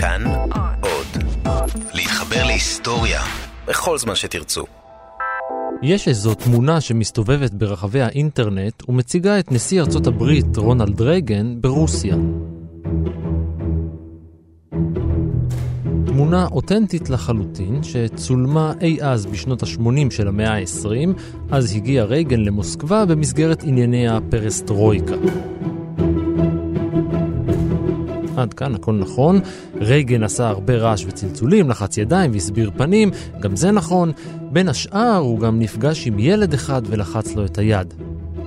כאן עוד. להתחבר להיסטוריה בכל זמן שתרצו. יש איזו תמונה שמסתובבת ברחבי האינטרנט ומציגה את נשיא ארצות הברית רונלד רייגן ברוסיה. תמונה אותנטית לחלוטין שצולמה אי אז בשנות ה-80 של המאה ה-20, אז הגיע רייגן למוסקבה במסגרת ענייני הפרסטרויקה. עד כאן הכל נכון. רייגן עשה הרבה רעש וצלצולים, לחץ ידיים והסביר פנים, גם זה נכון. בין השאר הוא גם נפגש עם ילד אחד ולחץ לו את היד.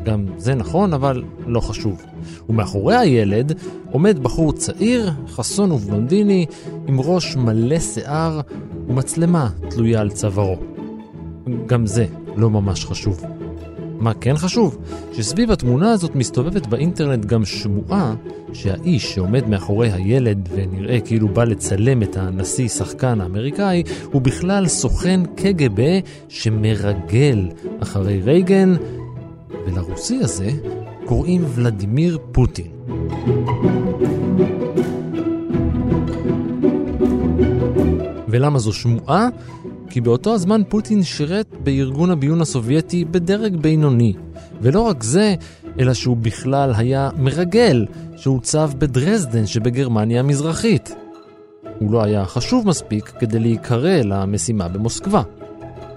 גם זה נכון, אבל לא חשוב. ומאחורי הילד עומד בחור צעיר, חסון ובלונדיני, עם ראש מלא שיער ומצלמה תלויה על צווארו. גם זה לא ממש חשוב. מה כן חשוב? שסביב התמונה הזאת מסתובבת באינטרנט גם שמועה שהאיש שעומד מאחורי הילד ונראה כאילו בא לצלם את הנשיא שחקן האמריקאי הוא בכלל סוכן קג"ב שמרגל אחרי רייגן ולרוסי הזה קוראים ולדימיר פוטין. ולמה זו שמועה? כי באותו הזמן פוטין שירת בארגון הביון הסובייטי בדרג בינוני. ולא רק זה, אלא שהוא בכלל היה מרגל שהוצב בדרזדן שבגרמניה המזרחית. הוא לא היה חשוב מספיק כדי להיקרא למשימה במוסקבה.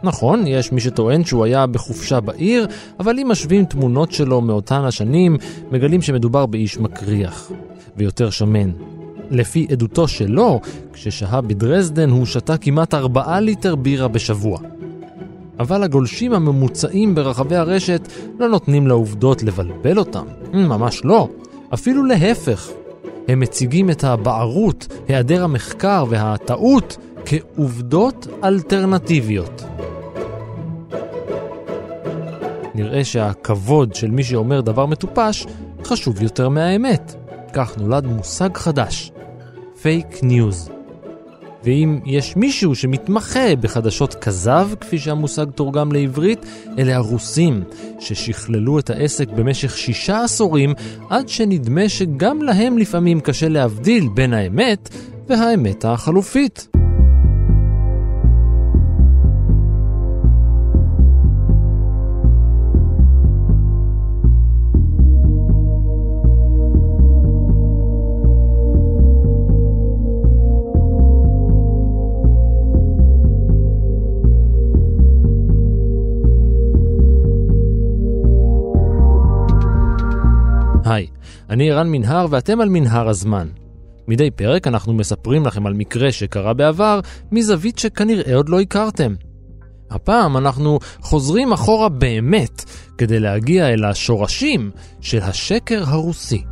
נכון, יש מי שטוען שהוא היה בחופשה בעיר, אבל אם משווים תמונות שלו מאותן השנים, מגלים שמדובר באיש מקריח, ויותר שמן. לפי עדותו שלו, כששהה בדרזדן הוא שתה כמעט 4 ליטר בירה בשבוע. אבל הגולשים הממוצעים ברחבי הרשת לא נותנים לעובדות לבלבל אותם, ממש לא, אפילו להפך. הם מציגים את הבערות, היעדר המחקר והטעות כעובדות אלטרנטיביות. נראה שהכבוד של מי שאומר דבר מטופש חשוב יותר מהאמת. כך נולד מושג חדש, פייק ניוז. ואם יש מישהו שמתמחה בחדשות כזב, כפי שהמושג תורגם לעברית, אלה הרוסים, ששכללו את העסק במשך שישה עשורים, עד שנדמה שגם להם לפעמים קשה להבדיל בין האמת והאמת החלופית. אני ערן מנהר ואתם על מנהר הזמן. מדי פרק אנחנו מספרים לכם על מקרה שקרה בעבר מזווית שכנראה עוד לא הכרתם. הפעם אנחנו חוזרים אחורה באמת כדי להגיע אל השורשים של השקר הרוסי.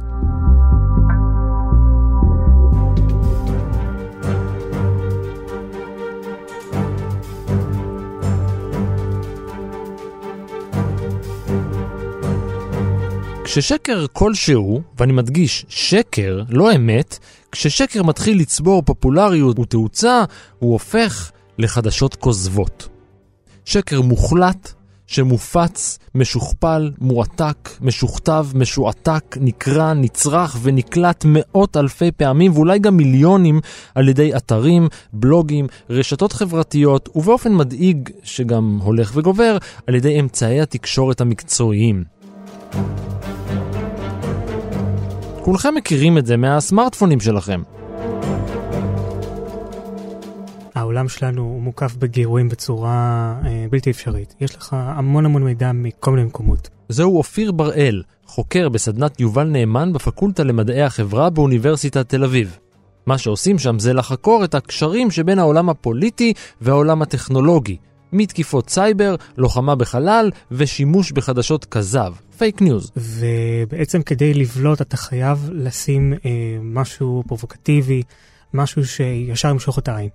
כששקר כלשהו, ואני מדגיש, שקר, לא אמת, כששקר מתחיל לצבור פופולריות ותאוצה, הוא הופך לחדשות כוזבות. שקר מוחלט, שמופץ, משוכפל, מועתק, משוכתב, משועתק, נקרא, נצרך ונקלט מאות אלפי פעמים ואולי גם מיליונים על ידי אתרים, בלוגים, רשתות חברתיות ובאופן מדאיג שגם הולך וגובר על ידי אמצעי התקשורת המקצועיים. כולכם מכירים את זה מהסמארטפונים שלכם. העולם שלנו הוא מוקף בגירויים בצורה אה, בלתי אפשרית. יש לך המון המון מידע מכל מיני מקומות. זהו אופיר בראל, חוקר בסדנת יובל נאמן בפקולטה למדעי החברה באוניברסיטת תל אביב. מה שעושים שם זה לחקור את הקשרים שבין העולם הפוליטי והעולם הטכנולוגי, מתקיפות סייבר, לוחמה בחלל ושימוש בחדשות כזב, פייק ניוז. ובעצם כדי לבלוט אתה חייב לשים אה, משהו פרובוקטיבי, משהו שישר ימשוך את העין.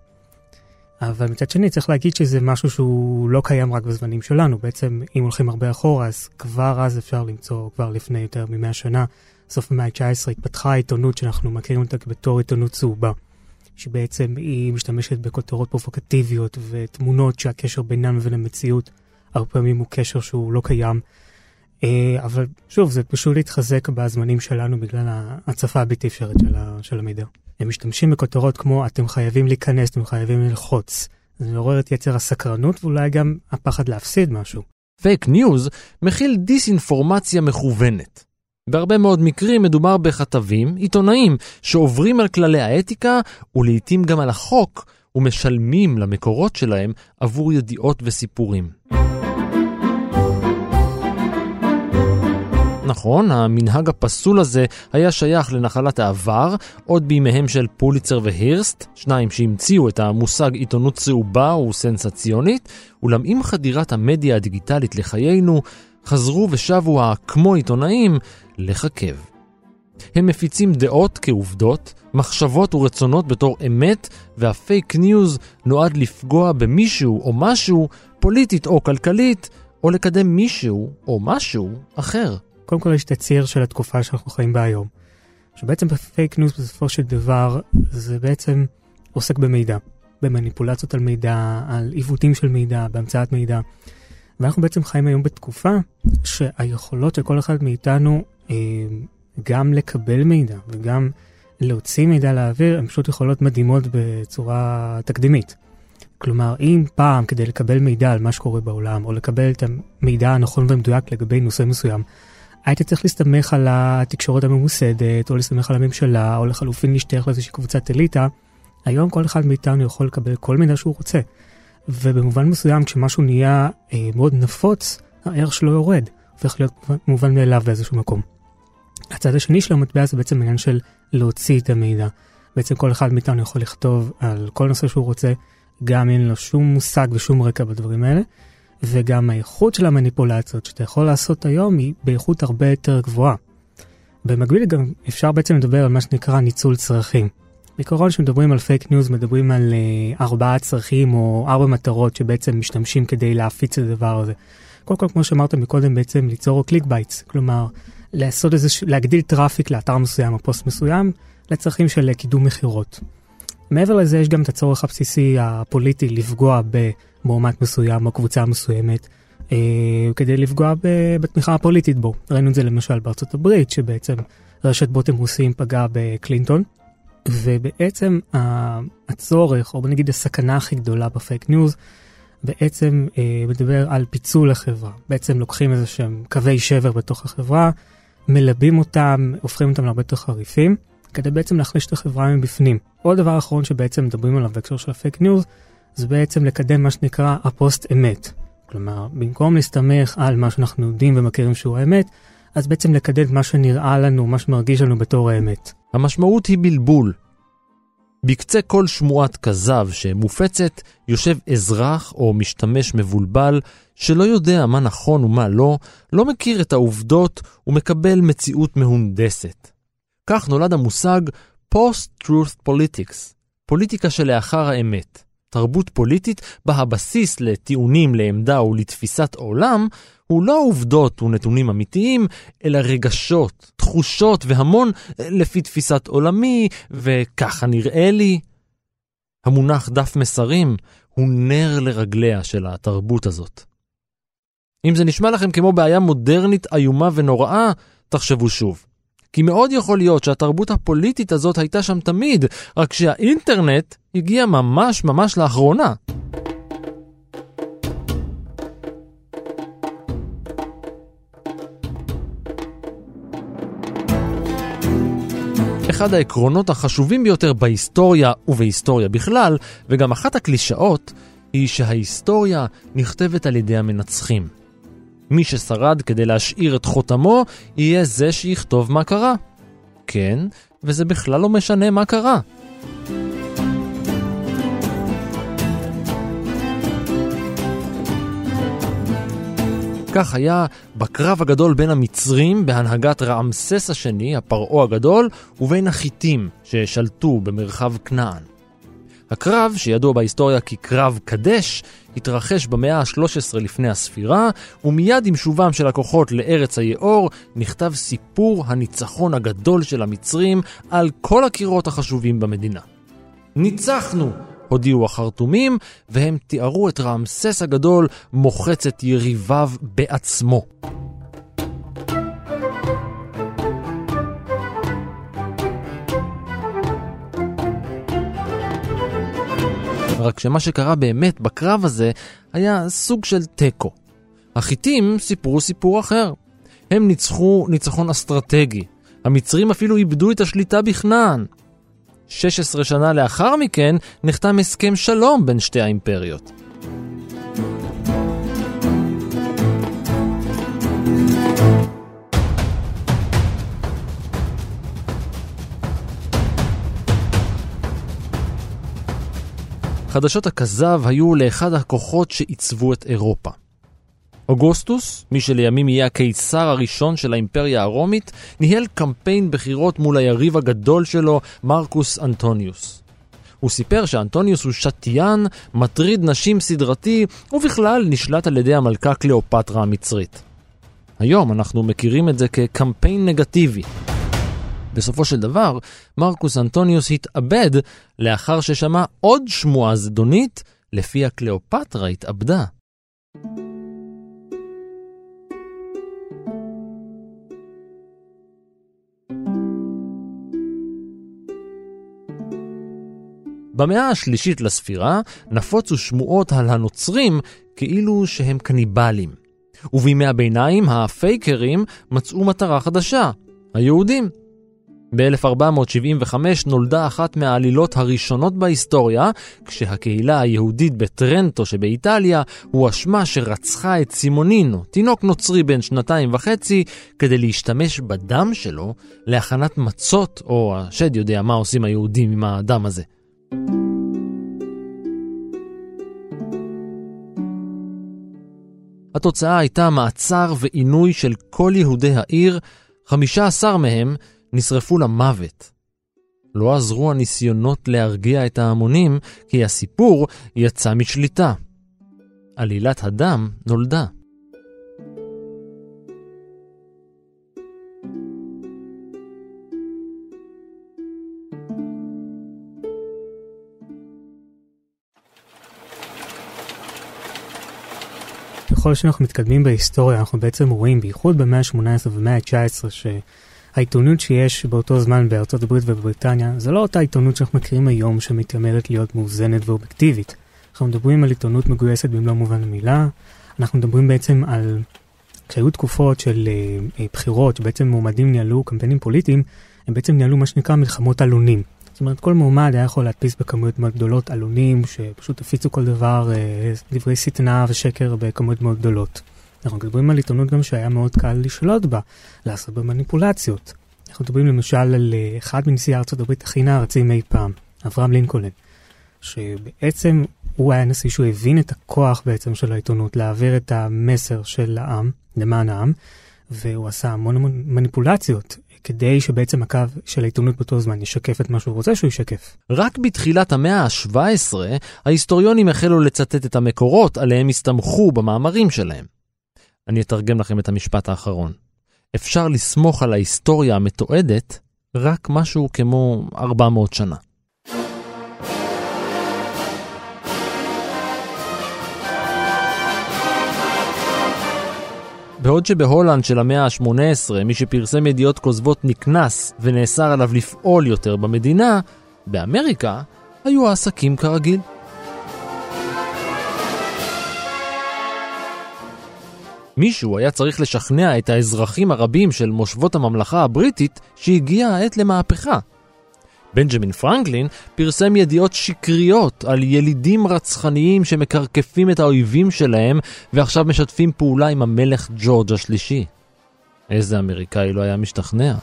אבל מצד שני צריך להגיד שזה משהו שהוא לא קיים רק בזמנים שלנו, בעצם אם הולכים הרבה אחורה אז כבר אז אפשר למצוא, כבר לפני יותר מ-100 שנה, סוף המאה ה-19 התפתחה העיתונות שאנחנו מכירים אותה בתור עיתונות צהובה. שבעצם היא משתמשת בכותרות פרובוקטיביות ותמונות שהקשר בינן ובין המציאות הרבה פעמים הוא קשר שהוא לא קיים. אה, אבל שוב, זה פשוט התחזק בזמנים שלנו בגלל ההצפה הבלתי אפשרית של, של המידע. הם משתמשים בכותרות כמו אתם חייבים להיכנס, אתם חייבים ללחוץ. זה מעורר את יצר הסקרנות ואולי גם הפחד להפסיד משהו. פייק ניוז מכיל דיסאינפורמציה מכוונת. בהרבה מאוד מקרים מדובר בכתבים, עיתונאים, שעוברים על כללי האתיקה ולעיתים גם על החוק, ומשלמים למקורות שלהם עבור ידיעות וסיפורים. נכון, המנהג הפסול הזה היה שייך לנחלת העבר, עוד בימיהם של פוליצר והירסט, שניים שהמציאו את המושג עיתונות צהובה וסנסציונית, אולם עם חדירת המדיה הדיגיטלית לחיינו, חזרו ושבו הכמו עיתונאים לחכב. הם מפיצים דעות כעובדות, מחשבות ורצונות בתור אמת, והפייק ניוז נועד לפגוע במישהו או משהו, פוליטית או כלכלית, או לקדם מישהו או משהו אחר. קודם כל יש את הציר של התקופה שאנחנו חיים בה היום. שבעצם בפייק ניוז בסופו של דבר זה בעצם עוסק במידע, במניפולציות על מידע, על עיוותים של מידע, בהמצאת מידע. ואנחנו בעצם חיים היום בתקופה שהיכולות של כל אחד מאיתנו אה, גם לקבל מידע וגם להוציא מידע לאוויר, הן פשוט יכולות מדהימות בצורה תקדימית. כלומר, אם פעם כדי לקבל מידע על מה שקורה בעולם, או לקבל את המידע הנכון והמדויק לגבי נושא מסוים, היית צריך להסתמך על התקשורת הממוסדת, או להסתמך על הממשלה, או לחלופין להשתייך לאיזושהי קבוצת אליטה, היום כל אחד מאיתנו יכול לקבל כל מידע שהוא רוצה. ובמובן מסוים, כשמשהו נהיה אה, מאוד נפוץ, הערך שלו יורד, הופך להיות מובן מאליו באיזשהו מקום. הצד השני של המטבע זה בעצם עניין של להוציא את המידע. בעצם כל אחד מאיתנו יכול לכתוב על כל נושא שהוא רוצה, גם אין לו שום מושג ושום רקע בדברים האלה, וגם האיכות של המניפולציות שאתה יכול לעשות היום היא באיכות הרבה יותר גבוהה. במקביל גם אפשר בעצם לדבר על מה שנקרא ניצול צרכים. בעיקרון כשמדברים על פייק ניוז מדברים על אה, ארבעה צרכים או ארבע מטרות שבעצם משתמשים כדי להפיץ את הדבר הזה. קודם כל כמו שאמרת מקודם בעצם ליצור click baits, כלומר לעשות איזה, להגדיל traffic לאתר מסוים או פוסט מסוים לצרכים של קידום מכירות. מעבר לזה יש גם את הצורך הבסיסי הפוליטי לפגוע במועמד מסוים או קבוצה מסוימת אה, כדי לפגוע בתמיכה הפוליטית בו. ראינו את זה למשל בארצות הברית שבעצם רשת בוטים רוסים פגעה בקלינטון. ובעצם הצורך, או נגיד הסכנה הכי גדולה בפייק ניוז, בעצם אה, מדבר על פיצול החברה. בעצם לוקחים איזה שהם קווי שבר בתוך החברה, מלבים אותם, הופכים אותם להרבה יותר חריפים, כדי בעצם להחליש את החברה מבפנים. עוד דבר אחרון שבעצם מדברים עליו בהקשר של הפייק ניוז, זה בעצם לקדם מה שנקרא הפוסט אמת. כלומר, במקום להסתמך על מה שאנחנו יודעים ומכירים שהוא האמת, אז בעצם לקדם מה שנראה לנו, מה שמרגיש לנו בתור האמת. המשמעות היא בלבול. בקצה כל שמועת כזב שמופצת, יושב אזרח או משתמש מבולבל שלא יודע מה נכון ומה לא, לא מכיר את העובדות ומקבל מציאות מהונדסת. כך נולד המושג Post-Truth Politics, פוליטיקה שלאחר האמת. תרבות פוליטית בה הבסיס לטיעונים לעמדה ולתפיסת עולם הוא לא עובדות ונתונים אמיתיים, אלא רגשות, תחושות והמון לפי תפיסת עולמי, וככה נראה לי. המונח דף מסרים הוא נר לרגליה של התרבות הזאת. אם זה נשמע לכם כמו בעיה מודרנית איומה ונוראה, תחשבו שוב. כי מאוד יכול להיות שהתרבות הפוליטית הזאת הייתה שם תמיד, רק שהאינטרנט הגיע ממש ממש לאחרונה. אחד העקרונות החשובים ביותר בהיסטוריה ובהיסטוריה בכלל, וגם אחת הקלישאות, היא שההיסטוריה נכתבת על ידי המנצחים. מי ששרד כדי להשאיר את חותמו, יהיה זה שיכתוב מה קרה. כן, וזה בכלל לא משנה מה קרה. כך היה בקרב הגדול בין המצרים בהנהגת רעמסס השני, הפרעה הגדול, ובין החיטים ששלטו במרחב כנען. הקרב, שידוע בהיסטוריה כקרב קדש, התרחש במאה ה-13 לפני הספירה, ומיד עם שובם של הכוחות לארץ היאור, נכתב סיפור הניצחון הגדול של המצרים על כל הקירות החשובים במדינה. ניצחנו! הודיעו החרטומים, והם תיארו את רעמסס הגדול מוחץ את יריביו בעצמו. רק שמה שקרה באמת בקרב הזה היה סוג של תיקו. החיטים סיפרו סיפור אחר. הם ניצחו ניצחון אסטרטגי. המצרים אפילו איבדו את השליטה בכנען. 16 שנה לאחר מכן נחתם הסכם שלום בין שתי האימפריות. חדשות הכזב היו לאחד הכוחות שעיצבו את אירופה. אוגוסטוס, מי שלימים יהיה הקיסר הראשון של האימפריה הרומית, ניהל קמפיין בחירות מול היריב הגדול שלו, מרקוס אנטוניוס. הוא סיפר שאנטוניוס הוא שתיין, מטריד נשים סדרתי, ובכלל נשלט על ידי המלכה קליאופטרה המצרית. היום אנחנו מכירים את זה כקמפיין נגטיבי. בסופו של דבר, מרקוס אנטוניוס התאבד לאחר ששמע עוד שמועה זדונית, לפיה קליאופטרה התאבדה. במאה השלישית לספירה נפוצו שמועות על הנוצרים כאילו שהם קניבלים. ובימי הביניים הפייקרים מצאו מטרה חדשה, היהודים. ב-1475 נולדה אחת מהעלילות הראשונות בהיסטוריה, כשהקהילה היהודית בטרנטו שבאיטליה הואשמה שרצחה את סימונינו, תינוק נוצרי בן שנתיים וחצי, כדי להשתמש בדם שלו להכנת מצות, או השד יודע מה עושים היהודים עם הדם הזה. התוצאה הייתה מעצר ועינוי של כל יהודי העיר, 15 מהם נשרפו למוות. לא עזרו הניסיונות להרגיע את ההמונים, כי הסיפור יצא משליטה. עלילת הדם נולדה. ככל שאנחנו מתקדמים בהיסטוריה, אנחנו בעצם רואים, בייחוד במאה ה-18 ובמאה ה-19, שהעיתונות שיש באותו זמן בארצות הברית ובבריטניה, זה לא אותה עיתונות שאנחנו מכירים היום שמתיימרת להיות מאוזנת ואובייקטיבית. אנחנו מדברים על עיתונות מגויסת במלוא מובן המילה, אנחנו מדברים בעצם על, כשהיו תקופות של uh, בחירות, שבעצם מועמדים ניהלו קמפיינים פוליטיים, הם בעצם ניהלו מה שנקרא מלחמות עלונים. זאת אומרת, כל מועמד היה יכול להדפיס בכמויות מאוד גדולות עלונים שפשוט הפיצו כל דבר, אה, דברי שטנה ושקר בכמויות מאוד גדולות. אנחנו מדברים על עיתונות גם שהיה מאוד קל לשלוט בה, לעשות בה מניפולציות. אנחנו מדברים למשל על אה, אחד מנשיאי ארצות הברית הכי נערצים אי פעם, אברהם לינקולן, שבעצם הוא היה נשיא שהוא הבין את הכוח בעצם של העיתונות להעביר את המסר של העם, למען העם, והוא עשה המון המון מניפולציות כדי שבעצם הקו של העיתונות באותו זמן ישקף את מה שהוא רוצה שהוא ישקף. רק בתחילת המאה ה-17, ההיסטוריונים החלו לצטט את המקורות עליהם הסתמכו במאמרים שלהם. אני אתרגם לכם את המשפט האחרון. אפשר לסמוך על ההיסטוריה המתועדת רק משהו כמו 400 שנה. בעוד שבהולנד של המאה ה-18 מי שפרסם ידיעות כוזבות נקנס ונאסר עליו לפעול יותר במדינה, באמריקה היו העסקים כרגיל. מישהו היה צריך לשכנע את האזרחים הרבים של מושבות הממלכה הבריטית שהגיעה העת למהפכה. בנג'מין פרנקלין פרסם ידיעות שקריות על ילידים רצחניים שמקרקפים את האויבים שלהם ועכשיו משתפים פעולה עם המלך ג'ורג' השלישי. איזה אמריקאי לא היה משתכנע?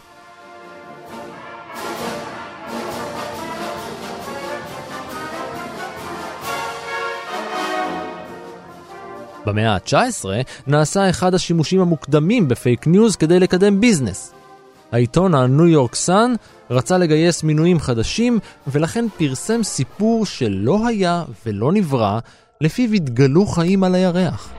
במאה ה-19 נעשה אחד השימושים המוקדמים בפייק ניוז כדי לקדם ביזנס. העיתון הניו יורק סאן רצה לגייס מנויים חדשים, ולכן פרסם סיפור שלא היה ולא נברא, לפיו התגלו חיים על הירח.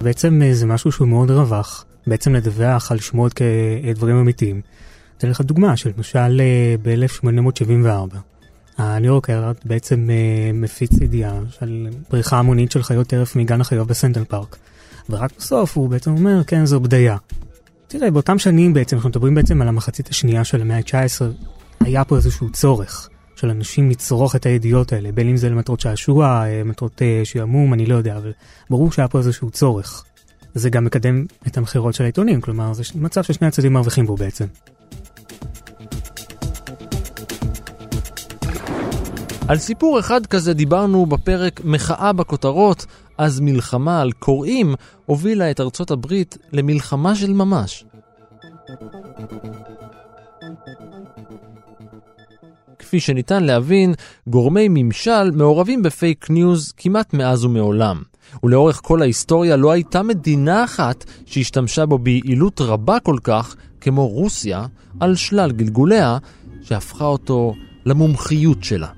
בעצם אה, זה משהו שהוא מאוד רווח, בעצם לדווח על שמועות כדברים אמיתיים. אתן לך דוגמה של למשל אה, ב-1874. הניו יורק הרארד בעצם uh, מפיץ ידיעה של בריחה המונית של חיות טרף מגן החיות בסנטל פארק. ורק בסוף הוא בעצם אומר, כן, זו בדיה. תראה, באותם שנים בעצם, אנחנו מדברים בעצם על המחצית השנייה של המאה ה-19, היה פה איזשהו צורך של אנשים לצרוך את הידיעות האלה, בין אם זה למטרות שעשוע, אה, מטרות אה, שעמום, אני לא יודע, אבל ברור שהיה פה איזשהו צורך. זה גם מקדם את המכירות של העיתונים, כלומר, זה מצב ששני הצדדים מרוויחים בו בעצם. על סיפור אחד כזה דיברנו בפרק מחאה בכותרות, אז מלחמה על קוראים הובילה את ארצות הברית למלחמה של ממש. כפי שניתן להבין, גורמי ממשל מעורבים בפייק ניוז כמעט מאז ומעולם. ולאורך כל ההיסטוריה לא הייתה מדינה אחת שהשתמשה בו ביעילות רבה כל כך כמו רוסיה, על שלל גלגוליה, שהפכה אותו למומחיות שלה.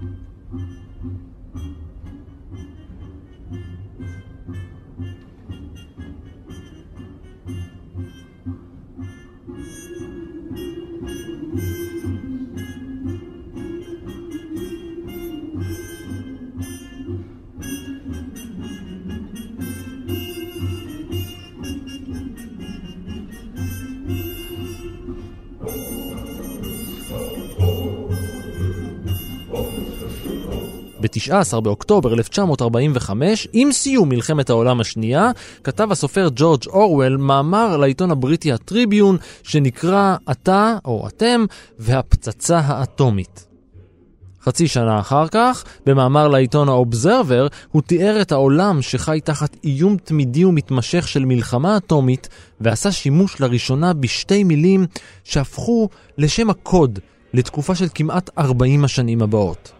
ב-19 באוקטובר 1945, עם סיום מלחמת העולם השנייה, כתב הסופר ג'ורג' אורוול מאמר לעיתון הבריטי הטריביון, שנקרא "אתה או אתם והפצצה האטומית". חצי שנה אחר כך, במאמר לעיתון האובזרבר, הוא תיאר את העולם שחי תחת איום תמידי ומתמשך של מלחמה אטומית, ועשה שימוש לראשונה בשתי מילים שהפכו לשם הקוד לתקופה של כמעט 40 השנים הבאות.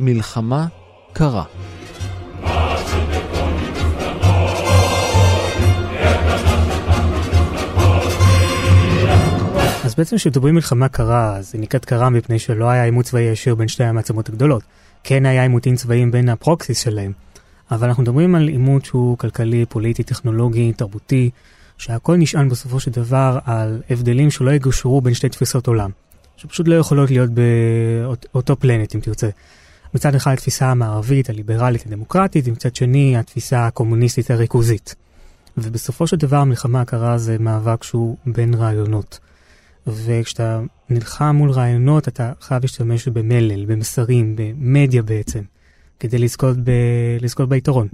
מלחמה קרה. אז בעצם כשמדברים מלחמה קרה, זה נקראת קרה מפני שלא היה עימות צבאי ישיר בין שתי המעצמות הגדולות. כן היה עימותים צבאיים בין הפרוקסיס שלהם. אבל אנחנו מדברים על עימות שהוא כלכלי, פוליטי, טכנולוגי, תרבותי, שהכל נשען בסופו של דבר על הבדלים שלא יגושרו בין שתי תפיסות עולם. שפשוט לא יכולות להיות באותו פלנט, אם תרצה. מצד אחד התפיסה המערבית, הליברלית, הדמוקרטית, ומצד שני התפיסה הקומוניסטית הריכוזית. ובסופו של דבר המלחמה הקרה זה מאבק שהוא בין רעיונות. וכשאתה נלחם מול רעיונות אתה חייב להשתמש במלל, במסרים, במדיה בעצם, כדי לזכות, ב... לזכות ביתרון.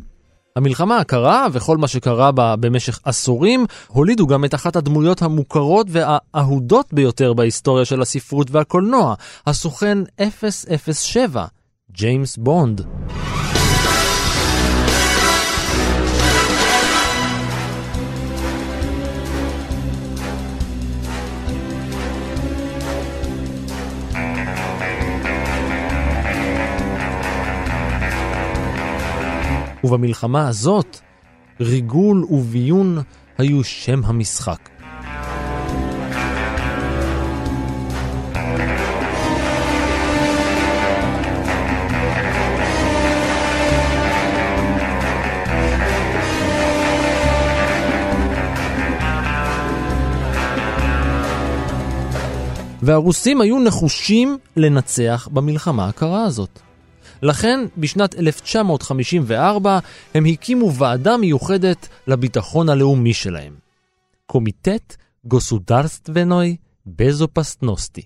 המלחמה הקרה וכל מה שקרה בה במשך עשורים הולידו גם את אחת הדמויות המוכרות והאהודות ביותר בהיסטוריה של הספרות והקולנוע, הסוכן 007, ג'יימס בונד. ובמלחמה הזאת, ריגול וביון היו שם המשחק. והרוסים היו נחושים לנצח במלחמה הקרה הזאת. לכן, בשנת 1954 הם הקימו ועדה מיוחדת לביטחון הלאומי שלהם. קומיטט גוסודרסטבנוי בזופסטנוסטי.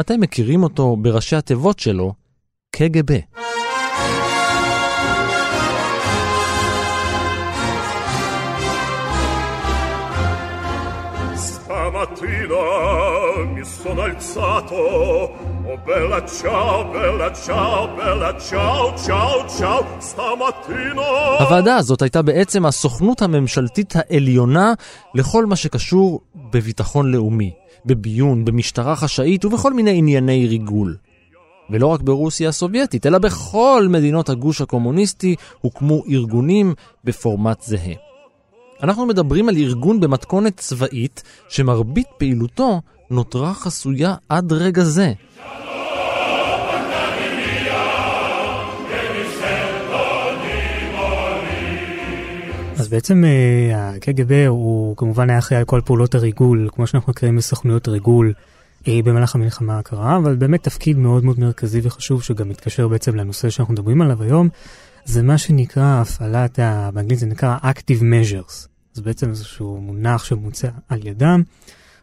אתם מכירים אותו בראשי התיבות שלו, קג"ב. Stamattina mi sono alzato Oh bella ciao, bella ciao, bella ciao, ciao, ciao, stamattina הוועדה הזאת הייתה בעצם הסוכנות הממשלתית העליונה לכל מה שקשור בביטחון לאומי, בביון, במשטרה חשאית ובכל מיני ענייני ריגול. ולא רק ברוסיה הסובייטית, אלא בכל מדינות הגוש הקומוניסטי הוקמו ארגונים בפורמט זהה. אנחנו מדברים על ארגון במתכונת צבאית שמרבית פעילותו נותרה חסויה עד רגע זה. אז בעצם אה, הקג"ב הוא כמובן היה אחראי על כל פעולות הריגול, כמו שאנחנו מכירים בסוכנויות ריגול אה, במהלך המלחמה הקרה, אבל באמת תפקיד מאוד מאוד מרכזי וחשוב שגם מתקשר בעצם לנושא שאנחנו מדברים עליו היום, זה מה שנקרא הפעלת, באנגלית זה נקרא Active Measures. זה בעצם איזשהו מונח שמוצע על ידם,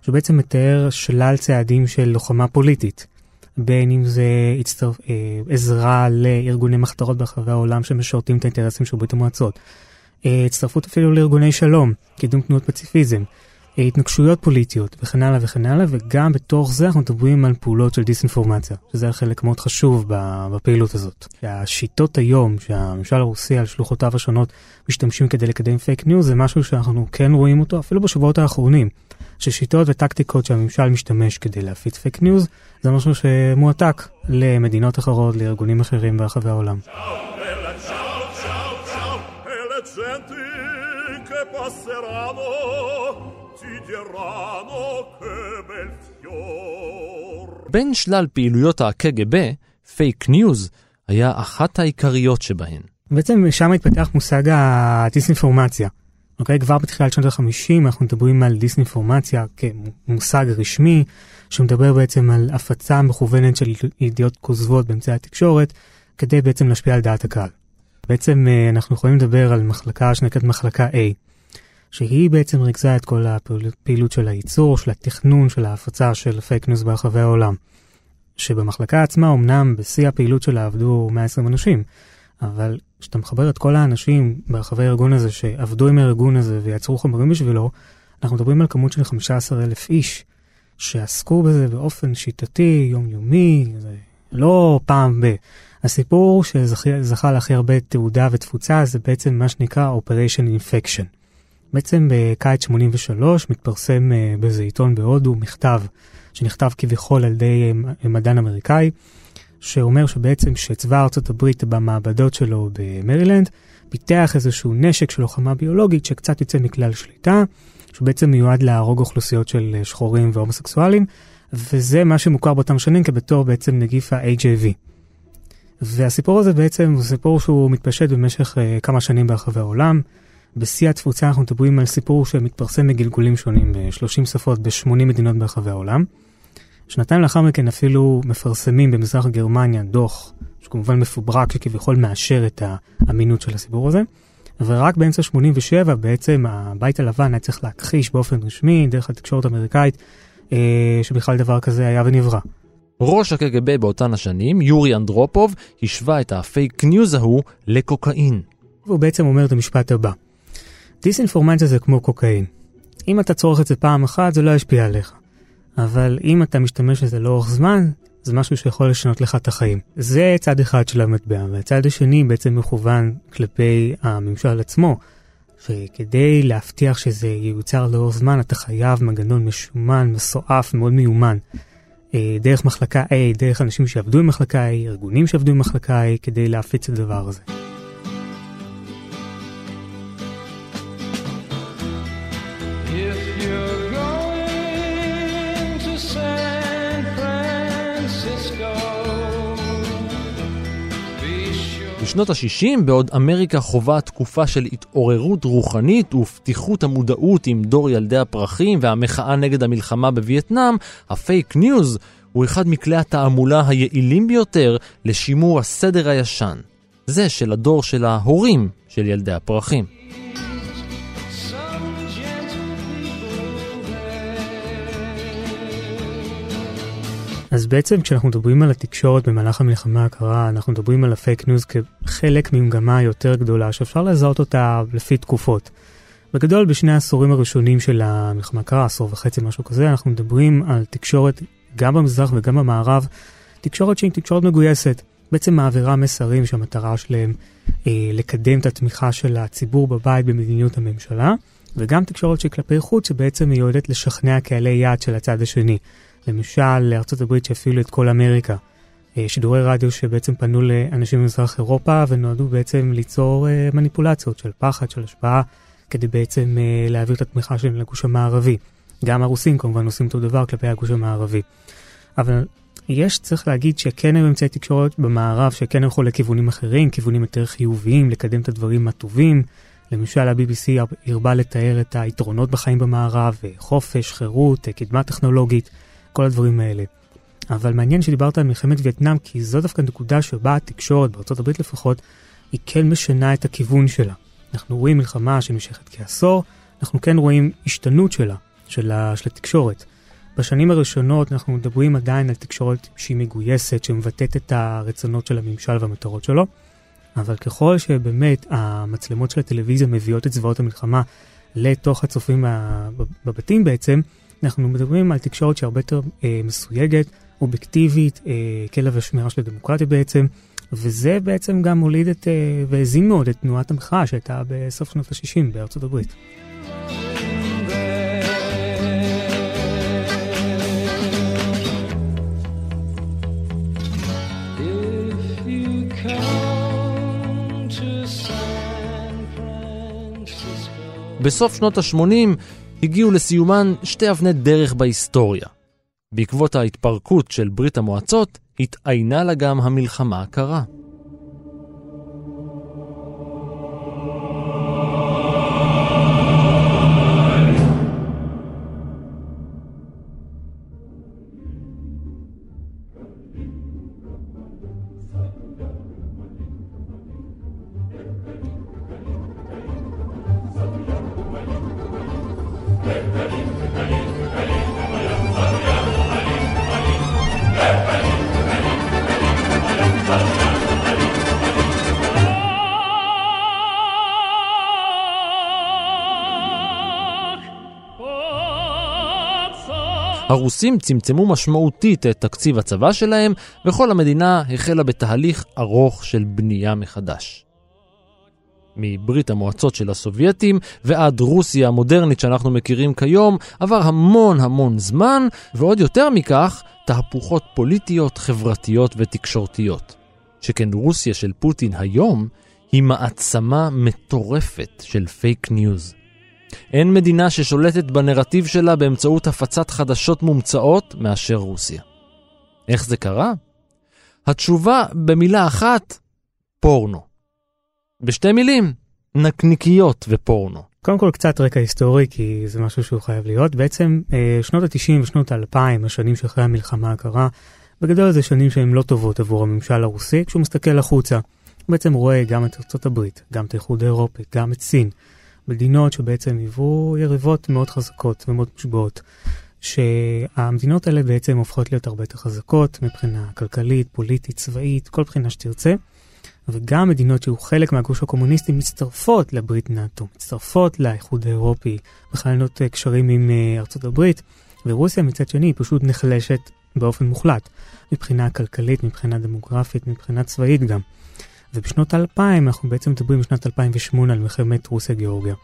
שבעצם מתאר שלל צעדים של לוחמה פוליטית. בין אם זה הצטרף, אה, עזרה לארגוני מחתרות ברחבי העולם שמשרתים את האינטרסים של ברית המועצות, אה, הצטרפות אפילו לארגוני שלום, קידום תנועות פציפיזם, התנגשויות פוליטיות וכן הלאה וכן הלאה, וגם בתוך זה אנחנו מדברים על פעולות של דיסאינפורמציה, שזה חלק מאוד חשוב בפעילות הזאת. השיטות היום שהממשל הרוסי על שלוחותיו השונות משתמשים כדי לקדם פייק ניוז זה משהו שאנחנו כן רואים אותו אפילו בשבועות האחרונים. ששיטות וטקטיקות שהממשל משתמש כדי להפיץ פייק ניוז זה משהו שמועתק למדינות אחרות, לארגונים אחרים ברחבי העולם. בין שלל פעילויות הקג"ב, פייק ניוז היה אחת העיקריות שבהן. בעצם שם התפתח מושג הדיסאינפורמציה. אוקיי? כבר בתחילת שנות ה-50 אנחנו מדברים על דיסאינפורמציה כמושג רשמי, שמדבר בעצם על הפצה מכוונת של ידיעות כוזבות באמצעי התקשורת, כדי בעצם להשפיע על דעת הקהל. בעצם אה, אנחנו יכולים לדבר על מחלקה שנקראת מחלקה A, שהיא בעצם ריכזה את כל הפעילות של הייצור, של התכנון, של ההפצה של פייק ניוז ברחבי העולם. שבמחלקה עצמה, אמנם בשיא הפעילות שלה עבדו 120 אנשים, אבל כשאתה מחבר את כל האנשים ברחבי הארגון הזה שעבדו עם הארגון הזה ויצרו חומרים בשבילו, אנחנו מדברים על כמות של 15 אלף איש שעסקו בזה באופן שיטתי, יומיומי, לא פעם ב... הסיפור שזכה להכי הרבה תעודה ותפוצה זה בעצם מה שנקרא Operation Infection. בעצם בקיץ 83 מתפרסם אה, באיזה עיתון בהודו מכתב שנכתב כביכול על ידי אה, מדען אמריקאי שאומר שבעצם שצבא ארצות הברית במעבדות שלו במרילנד פיתח איזשהו נשק של לוחמה ביולוגית שקצת יוצא מכלל שליטה, שהוא בעצם מיועד להרוג אוכלוסיות של שחורים והומוסקסואלים, וזה מה שמוכר באותם שנים כבתור בעצם נגיף ה-HIV. והסיפור הזה בעצם הוא סיפור שהוא מתפשט במשך uh, כמה שנים ברחבי העולם. בשיא התפוצה אנחנו מדברים על סיפור שמתפרסם בגלגולים שונים ב-30 שפות ב-80 מדינות ברחבי העולם. שנתיים לאחר מכן אפילו מפרסמים במזרח גרמניה דוח, שכמובן מפוברק, שכביכול מאשר את האמינות של הסיפור הזה. ורק באמצע 87 בעצם הבית הלבן היה צריך להכחיש באופן רשמי, דרך התקשורת האמריקאית, אה, שבכלל דבר כזה היה ונברא. ראש הקג"ב באותן השנים, יורי אנדרופוב, השווה את הפייק ניוז ההוא לקוקאין. והוא בעצם אומר את המשפט הבא: דיסאינפורמציה זה כמו קוקאין. אם אתה צורך את זה פעם אחת, זה לא ישפיע עליך. אבל אם אתה משתמש בזה לאורך זמן, זה משהו שיכול לשנות לך את החיים. זה צד אחד של המטבע, והצד השני בעצם מכוון כלפי הממשל עצמו, שכדי להבטיח שזה ייוצר לאורך זמן, אתה חייב מנגנון משומן, מסועף, מאוד מיומן. אה, דרך מחלקה A, דרך אנשים שעבדו עם מחלקה A, ארגונים שעבדו עם מחלקה A, כדי להפיץ את הדבר הזה. בשנות ה-60, בעוד אמריקה חווה תקופה של התעוררות רוחנית ופתיחות המודעות עם דור ילדי הפרחים והמחאה נגד המלחמה בווייטנאם, הפייק ניוז הוא אחד מכלי התעמולה היעילים ביותר לשימור הסדר הישן. זה של הדור של ההורים של ילדי הפרחים. אז בעצם כשאנחנו מדברים על התקשורת במהלך המלחמה הקרה, אנחנו מדברים על הפייק ניוז כחלק ממגמה יותר גדולה, שאפשר לזהות אותה לפי תקופות. בגדול, בשני העשורים הראשונים של המלחמה הקרה, עשור וחצי, משהו כזה, אנחנו מדברים על תקשורת גם במזרח וגם במערב, תקשורת שהיא תקשורת מגויסת. בעצם מעבירה מסרים שהמטרה שלהם אה, לקדם את התמיכה של הציבור בבית במדיניות הממשלה, וגם תקשורת שהיא כלפי חוץ, שבעצם מיועדת לשכנע קהלי יעד של הצד השני. למשל לארצות הברית שהפעילו את כל אמריקה. אה, שידורי רדיו שבעצם פנו לאנשים במזרח אירופה ונועדו בעצם ליצור אה, מניפולציות של פחד, של השפעה, כדי בעצם אה, להעביר את התמיכה שלהם לגוש המערבי. גם הרוסים כמובן עושים אותו דבר כלפי הגוש המערבי. אבל יש, צריך להגיד שכן היו אמצעי תקשורת במערב שכן הלכו לכיוונים אחרים, כיוונים יותר חיוביים, לקדם את הדברים הטובים. למשל ה-BBC הרבה לתאר את היתרונות בחיים במערב, חופש, חירות, קדמה טכנולוגית. כל הדברים האלה. אבל מעניין שדיברת על מלחמת וייטנאם, כי זו דווקא נקודה שבה התקשורת, הברית לפחות, היא כן משנה את הכיוון שלה. אנחנו רואים מלחמה שנמשכת כעשור, אנחנו כן רואים השתנות שלה, של, ה, של התקשורת. בשנים הראשונות אנחנו מדברים עדיין על תקשורת שהיא מגויסת, שמבטאת את הרצונות של הממשל והמטרות שלו, אבל ככל שבאמת המצלמות של הטלוויזיה מביאות את זוועות המלחמה לתוך הצופים בבתים בעצם, אנחנו מדברים על תקשורת שהרבה יותר אה, מסויגת, אובייקטיבית, אה, כלב השמירה של הדמוקרטיה בעצם, וזה בעצם גם הוליד את, אה, והזין מאוד את תנועת המחאה שהייתה בסוף שנות ה-60 בארצות הברית. בסוף שנות ה-80 הגיעו לסיומן שתי אבני דרך בהיסטוריה. בעקבות ההתפרקות של ברית המועצות, התעיינה לה גם המלחמה הקרה. הרוסים צמצמו משמעותית את תקציב הצבא שלהם, וכל המדינה החלה בתהליך ארוך של בנייה מחדש. מברית המועצות של הסובייטים ועד רוסיה המודרנית שאנחנו מכירים כיום, עבר המון המון זמן, ועוד יותר מכך, תהפוכות פוליטיות, חברתיות ותקשורתיות. שכן רוסיה של פוטין היום היא מעצמה מטורפת של פייק ניוז. אין מדינה ששולטת בנרטיב שלה באמצעות הפצת חדשות מומצאות מאשר רוסיה. איך זה קרה? התשובה במילה אחת, פורנו. בשתי מילים, נקניקיות ופורנו. קודם כל קצת רקע היסטורי, כי זה משהו שהוא חייב להיות. בעצם אה, שנות ה-90 ושנות ה-2000, השנים שאחרי המלחמה הקרה, בגדול זה שנים שהן לא טובות עבור הממשל הרוסי, כשהוא מסתכל החוצה. הוא בעצם רואה גם את ארצות הברית, גם את האיחוד האירופי, גם את סין, מדינות שבעצם היוו יריבות מאוד חזקות ומאוד מושבעות. שהמדינות האלה בעצם הופכות להיות הרבה יותר חזקות מבחינה כלכלית, פוליטית, צבאית, כל בחינה שתרצה. וגם מדינות שהיו חלק מהגוש הקומוניסטי מצטרפות לברית נאט"ו, מצטרפות לאיחוד האירופי, מכללות קשרים עם אה, ארצות הברית, ורוסיה מצד שני היא פשוט נחלשת באופן מוחלט, מבחינה כלכלית, מבחינה דמוגרפית, מבחינה צבאית גם. ובשנות האלפיים אנחנו בעצם מדברים בשנת 2008 על מלחמת רוסיה-גיאורגיה,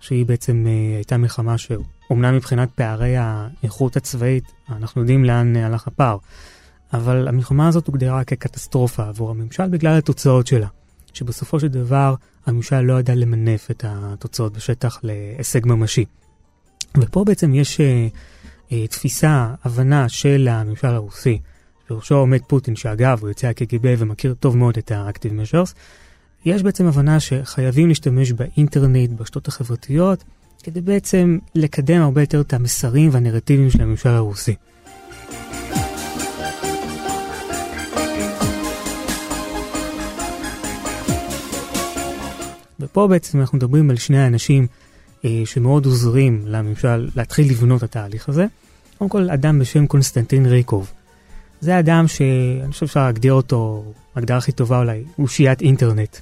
שהיא בעצם אה, הייתה מלחמה שאומנם מבחינת פערי האיכות הצבאית, אנחנו יודעים לאן אה, הלך הפער, אבל המלחמה הזאת הוגדרה כקטסטרופה עבור הממשל בגלל התוצאות שלה, שבסופו של דבר הממשל לא ידע למנף את התוצאות בשטח להישג ממשי. ופה בעצם יש אה, אה, תפיסה, הבנה של הממשל הרוסי, בראשו עומד פוטין, שאגב, הוא יוצא הקג"ב ומכיר טוב מאוד את ה-Active יש בעצם הבנה שחייבים להשתמש באינטרנט, ברשתות החברתיות, כדי בעצם לקדם הרבה יותר את המסרים והנרטיבים של הממשל הרוסי. ופה בעצם אנחנו מדברים על שני האנשים אה, שמאוד עוזרים לממשל להתחיל לבנות את התהליך הזה. קודם כל, אדם בשם קונסטנטין ריקוב. זה אדם שאני חושב שאפשר להגדיר אותו, הגדרה הכי טובה אולי, אושיית אינטרנט.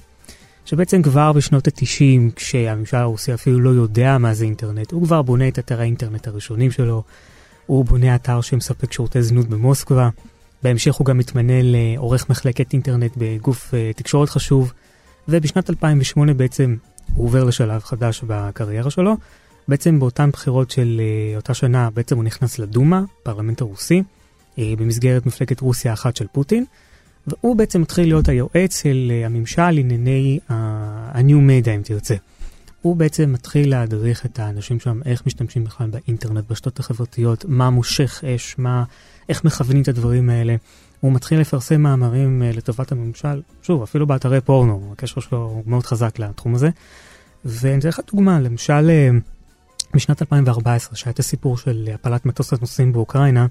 שבעצם כבר בשנות ה-90, כשהממשל הרוסי אפילו לא יודע מה זה אינטרנט, הוא כבר בונה את אתרי האינטרנט הראשונים שלו, הוא בונה אתר שמספק שירותי זנות במוסקבה, בהמשך הוא גם מתמנה לעורך מחלקת אינטרנט בגוף uh, תקשורת חשוב, ובשנת 2008 בעצם הוא עובר לשלב חדש בקריירה שלו. בעצם באותן בחירות של uh, אותה שנה בעצם הוא נכנס לדומה, פרלמנט הרוסי, במסגרת מפלגת רוסיה אחת של פוטין, והוא בעצם מתחיל להיות היועץ של uh, הממשל לענייני ה-new media אם תרצה. הוא בעצם מתחיל להדריך את האנשים שם איך משתמשים בכלל באינטרנט, ברשתות החברתיות, מה מושך אש, מה, איך מכוונים את הדברים האלה. הוא מתחיל לפרסם מאמרים לטובת הממשל, שוב, אפילו באתרי פורנו, הקשר שלו הוא מאוד חזק לתחום הזה. ואני אתן לך דוגמה, למשל, בשנת 2014, שהיה את הסיפור של הפלת מטוס הנוסעים באוקראינה,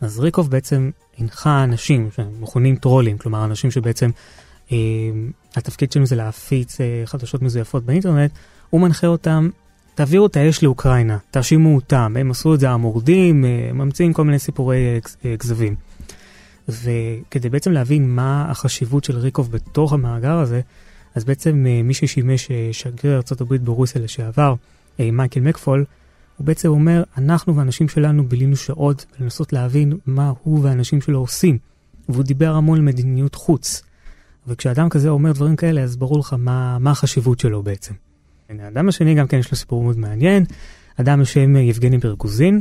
אז ריקוב בעצם הנחה אנשים שמכונים טרולים, כלומר אנשים שבעצם uh, התפקיד שלהם זה להפיץ uh, חדשות מזויפות באינטרנט, הוא מנחה אותם תעבירו את האש לאוקראינה, תאשימו אותם, הם עשו את זה המורדים, אה, ממציאים כל מיני סיפורי כזבים. וכדי בעצם להבין מה החשיבות של ריקוב בתוך המאגר הזה, אז בעצם מי ששימש שגריר ארה"ב ברוסיה לשעבר, מייקל מקפול, הוא בעצם אומר, אנחנו והאנשים שלנו בילינו שעות לנסות להבין מה הוא והאנשים שלו עושים. והוא דיבר המון על מדיניות חוץ. וכשאדם כזה אומר דברים כאלה, אז ברור לך מה, מה החשיבות שלו בעצם. האדם השני גם כן יש לו סיפור מאוד מעניין, אדם בשם יבגני ברגוזין,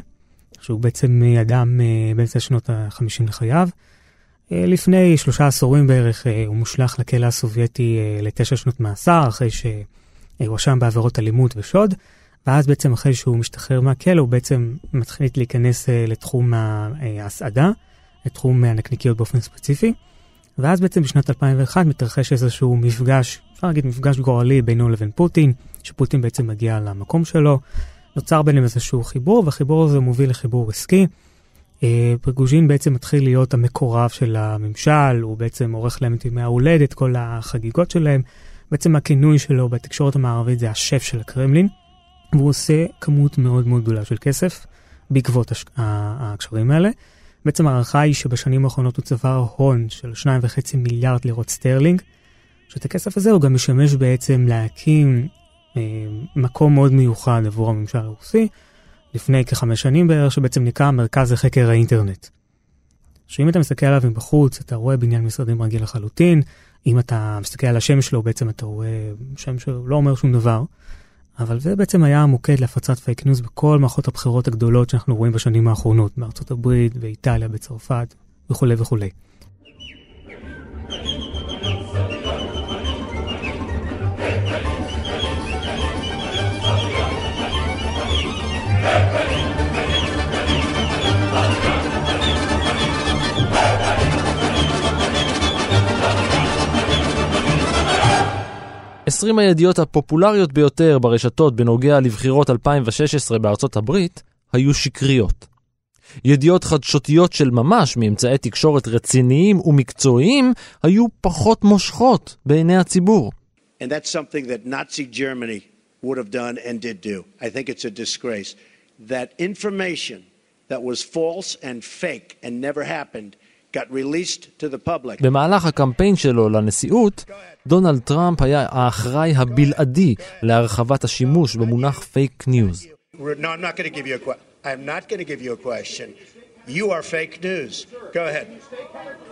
שהוא בעצם אדם אה, באמצע שנות ה-50 לחייו. אה, לפני שלושה עשורים בערך אה, הוא מושלך לכלא הסובייטי לתשע שנות מאסר, אחרי שהואשם בעבירות אלימות ושוד. ואז בעצם אחרי שהוא משתחרר מהכלא, הוא בעצם מתחיל להיכנס uh, לתחום ההסעדה, לתחום הנקניקיות באופן ספציפי. ואז בעצם בשנת 2001 מתרחש איזשהו מפגש, אפשר להגיד מפגש גורלי בינו לבין פוטין, שפוטין בעצם מגיע למקום שלו. נוצר ביניהם איזשהו חיבור, והחיבור הזה מוביל לחיבור עסקי. אה, פרגוז'ין בעצם מתחיל להיות המקורב של הממשל, הוא בעצם עורך להם את ימי ההולדת, כל החגיגות שלהם. בעצם הכינוי שלו בתקשורת המערבית זה השף של הקרמלין. והוא עושה כמות מאוד מאוד גדולה של כסף בעקבות הש... הקשרים האלה. בעצם ההערכה היא שבשנים האחרונות הוא צבר הון של 2.5 מיליארד לירות סטרלינג, שאת הכסף הזה הוא גם משמש בעצם להקים אה, מקום מאוד מיוחד עבור הממשל הרוסי, לפני כחמש שנים בערך, שבעצם נקרא מרכז לחקר האינטרנט. שאם אתה מסתכל עליו מבחוץ, אתה רואה בניין משרדים רגיל לחלוטין, אם אתה מסתכל על השם שלו, בעצם אתה רואה שם שלא אומר שום דבר. אבל זה בעצם היה המוקד להפצת פייק ניוז בכל מערכות הבחירות הגדולות שאנחנו רואים בשנים האחרונות, בארצות הברית, באיטליה, בצרפת וכולי וכולי. 20 הידיעות הפופולריות ביותר ברשתות בנוגע לבחירות 2016 בארצות הברית היו שקריות. ידיעות חדשותיות של ממש מאמצעי תקשורת רציניים ומקצועיים היו פחות מושכות בעיני הציבור. And that's something that Nazi Germany would have done and did do. I think it's a disgrace. That information that was false and fake and never happened במהלך הקמפיין שלו לנשיאות, דונלד טראמפ היה האחראי הבלעדי להרחבת השימוש במונח פייק ניוז.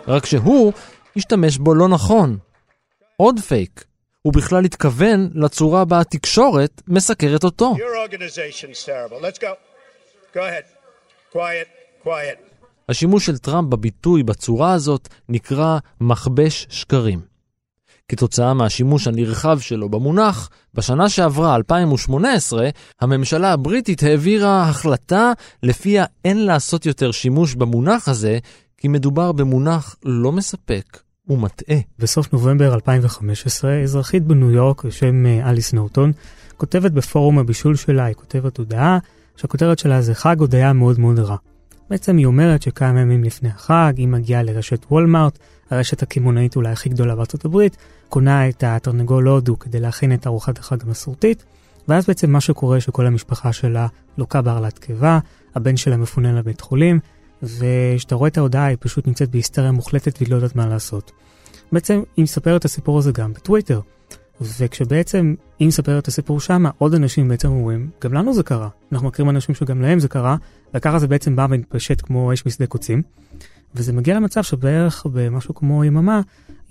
רק שהוא השתמש בו לא נכון. עוד פייק. הוא בכלל התכוון לצורה בה התקשורת מסקרת אותו. השימוש של טראמפ בביטוי בצורה הזאת נקרא מכבש שקרים. כתוצאה מהשימוש הנרחב שלו במונח, בשנה שעברה, 2018, הממשלה הבריטית העבירה החלטה לפיה אין לעשות יותר שימוש במונח הזה, כי מדובר במונח לא מספק ומטעה. בסוף נובמבר 2015, אזרחית בניו יורק בשם אה, אליס נורטון, כותבת בפורום הבישול שלה, היא כותבת הודעה, שהכותרת שלה זה חג הודיה מאוד מאוד רע. בעצם היא אומרת שכמה ימים לפני החג היא מגיעה לרשת וולמארט, הרשת הקמעונאית אולי הכי גדולה בארצות הברית, קונה את התרנגול הודו כדי להכין את ארוחת החג המסורתית, ואז בעצם מה שקורה שכל המשפחה שלה לוקה בהרלת קיבה, הבן שלה מפונה לבית חולים, וכשאתה רואה את ההודעה היא פשוט נמצאת בהיסטריה מוחלטת והיא לא יודעת מה לעשות. בעצם היא מספרת את הסיפור הזה גם בטוויטר, וכשבעצם היא מספרת את הסיפור שמה, עוד אנשים בעצם אומרים, גם לנו זה קרה. אנחנו מכירים אנשים שגם להם זה קרה, וככה זה בעצם בא ומתפשט כמו אש משדה קוצים. וזה מגיע למצב שבערך במשהו כמו יממה,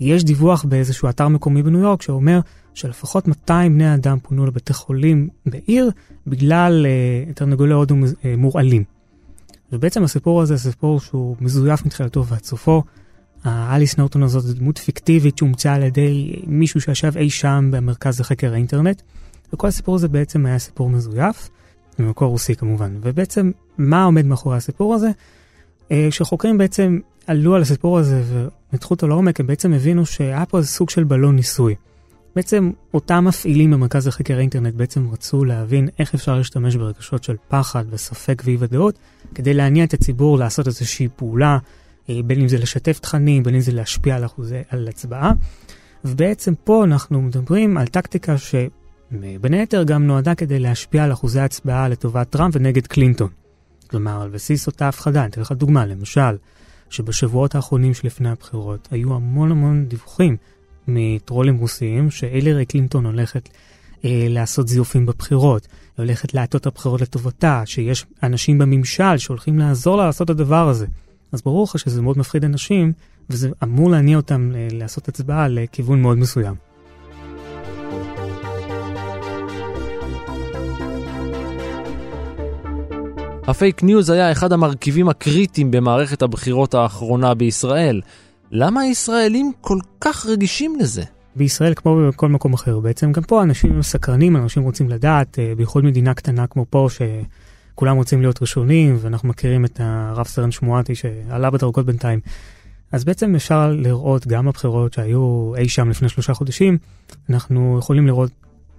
יש דיווח באיזשהו אתר מקומי בניו יורק שאומר שלפחות 200 בני אדם פונו לבתי חולים בעיר בגלל uh, תרנגולי הודו uh, מורעלים. ובעצם הסיפור הזה זה סיפור שהוא מזויף מתחילתו ועד סופו. האליס נורטון הזאת זו דמות פיקטיבית שהומצאה על ידי מישהו שישב אי שם במרכז לחקר האינטרנט. וכל הסיפור הזה בעצם היה סיפור מזויף, ממקור רוסי כמובן. ובעצם, מה עומד מאחורי הסיפור הזה? אה, כשחוקרים בעצם עלו על הסיפור הזה וניתחו אותו לעומק, הם בעצם הבינו שהיה פה איזה סוג של בלון ניסוי. בעצם אותם מפעילים במרכז לחקר האינטרנט בעצם רצו להבין איך אפשר להשתמש ברגשות של פחד וספק ואי ודעות כדי להניע את הציבור לעשות איזושהי פעולה בין אם זה לשתף תכנים, בין אם זה להשפיע על אחוזי, על הצבעה. ובעצם פה אנחנו מדברים על טקטיקה בין היתר גם נועדה כדי להשפיע על אחוזי הצבעה לטובת טראמפ ונגד קלינטון. כלומר, על בסיס אותה הפחדה, אני אתן לך דוגמה, למשל, שבשבועות האחרונים שלפני הבחירות היו המון המון דיווחים מטרולים רוסיים שהילרי קלינטון הולכת אה, לעשות זיופים בבחירות, הולכת להטות הבחירות לטובתה, שיש אנשים בממשל שהולכים לעזור לה לעשות את הדבר הזה. אז ברור לך שזה מאוד מפחיד אנשים, וזה אמור להניע אותם לעשות הצבעה לכיוון מאוד מסוים. הפייק ניוז היה אחד המרכיבים הקריטיים במערכת הבחירות האחרונה בישראל. למה הישראלים כל כך רגישים לזה? בישראל כמו בכל מקום אחר בעצם, גם פה אנשים סקרנים, אנשים רוצים לדעת, אה, בייחוד מדינה קטנה כמו פה, שכולם רוצים להיות ראשונים, ואנחנו מכירים את הרב סרן שמואטי שעלה בדרגות בינתיים. אז בעצם אפשר לראות גם בבחירות שהיו אי שם לפני שלושה חודשים, אנחנו יכולים לראות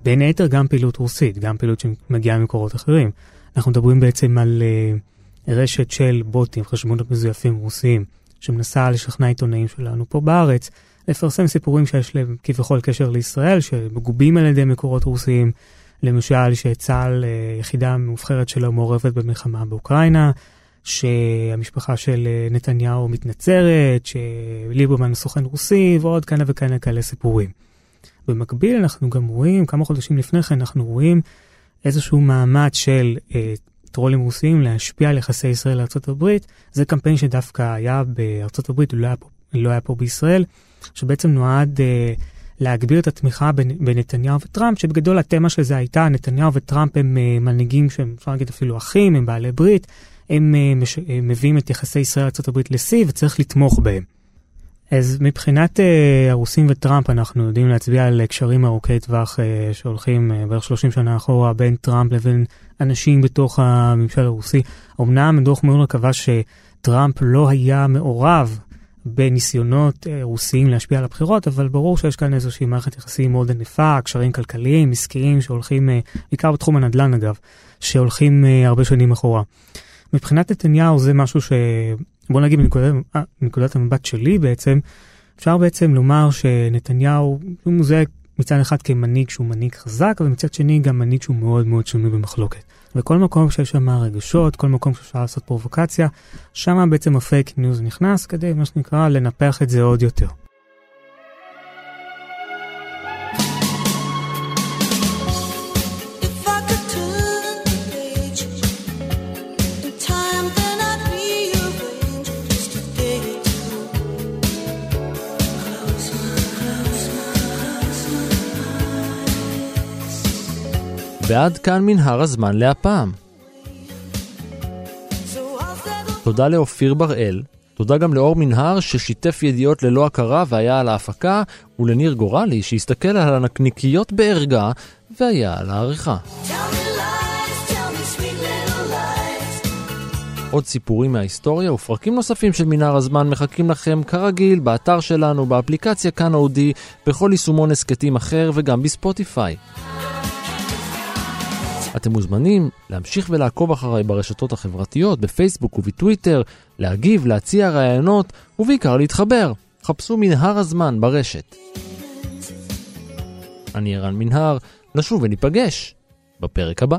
בין היתר גם פעילות רוסית, גם פעילות שמגיעה ממקורות אחרים. אנחנו מדברים בעצם על uh, רשת של בוטים, חשבונות מזויפים רוסיים, שמנסה לשכנע עיתונאים שלנו פה בארץ, לפרסם סיפורים שיש להם כביכול קשר לישראל, שמגובים על ידי מקורות רוסיים, למשל שצה"ל, uh, יחידה מובחרת שלו מעורבת במלחמה באוקראינה, שהמשפחה של uh, נתניהו מתנצרת, שליברמן סוכן רוסי, ועוד כהנה וכהנה כאלה סיפורים. במקביל אנחנו גם רואים, כמה חודשים לפני כן אנחנו רואים איזשהו מאמץ של אה, טרולים רוסיים להשפיע על יחסי ישראל לארה"ב, זה קמפיין שדווקא היה בארה"ב, לא היה פה, לא היה פה בישראל, שבעצם נועד אה, להגביר את התמיכה בנתניהו וטראמפ, שבגדול התמה של זה הייתה, נתניהו וטראמפ הם אה, מנהיגים שהם אפשר להגיד אפילו אחים, הם בעלי ברית, הם אה, מש, אה, מביאים את יחסי ישראל לארה"ב לשיא וצריך לתמוך בהם. אז מבחינת uh, הרוסים וטראמפ אנחנו יודעים להצביע על קשרים ארוכי טווח uh, שהולכים uh, בערך 30 שנה אחורה בין טראמפ לבין אנשים בתוך הממשל הרוסי. אמנם דוח מולר קבע שטראמפ לא היה מעורב בניסיונות uh, רוסיים להשפיע על הבחירות, אבל ברור שיש כאן איזושהי מערכת יחסים מאוד ענפה, קשרים כלכליים, עסקיים, שהולכים, uh, בעיקר בתחום הנדל"ן אגב, שהולכים uh, הרבה שנים אחורה. מבחינת נתניהו זה משהו ש... בוא נגיד מנקודת, המבט שלי בעצם, אפשר בעצם לומר שנתניהו הוא מוזהה מצד אחד כמנהיג שהוא מנהיג חזק, אבל מצד שני גם מנהיג שהוא מאוד מאוד שנוי במחלוקת. וכל מקום שיש שם רגשות, כל מקום שאפשר לעשות פרובוקציה, שם בעצם הפייק ניוז נכנס כדי, מה שנקרא, לנפח את זה עוד יותר. ועד כאן מנהר הזמן להפעם. תודה לאופיר בראל, תודה גם לאור מנהר ששיתף ידיעות ללא הכרה והיה על ההפקה, ולניר גורלי שהסתכל על הנקניקיות בערגה והיה על העריכה. עוד סיפורים מההיסטוריה ופרקים נוספים של מנהר הזמן מחכים לכם כרגיל באתר שלנו, באפליקציה כאן אודי, בכל יישומון הסכתים אחר וגם בספוטיפיי. אתם מוזמנים להמשיך ולעקוב אחריי ברשתות החברתיות, בפייסבוק ובטוויטר, להגיב, להציע רעיונות, ובעיקר להתחבר. חפשו מנהר הזמן ברשת. אני ערן מנהר, נשוב וניפגש בפרק הבא.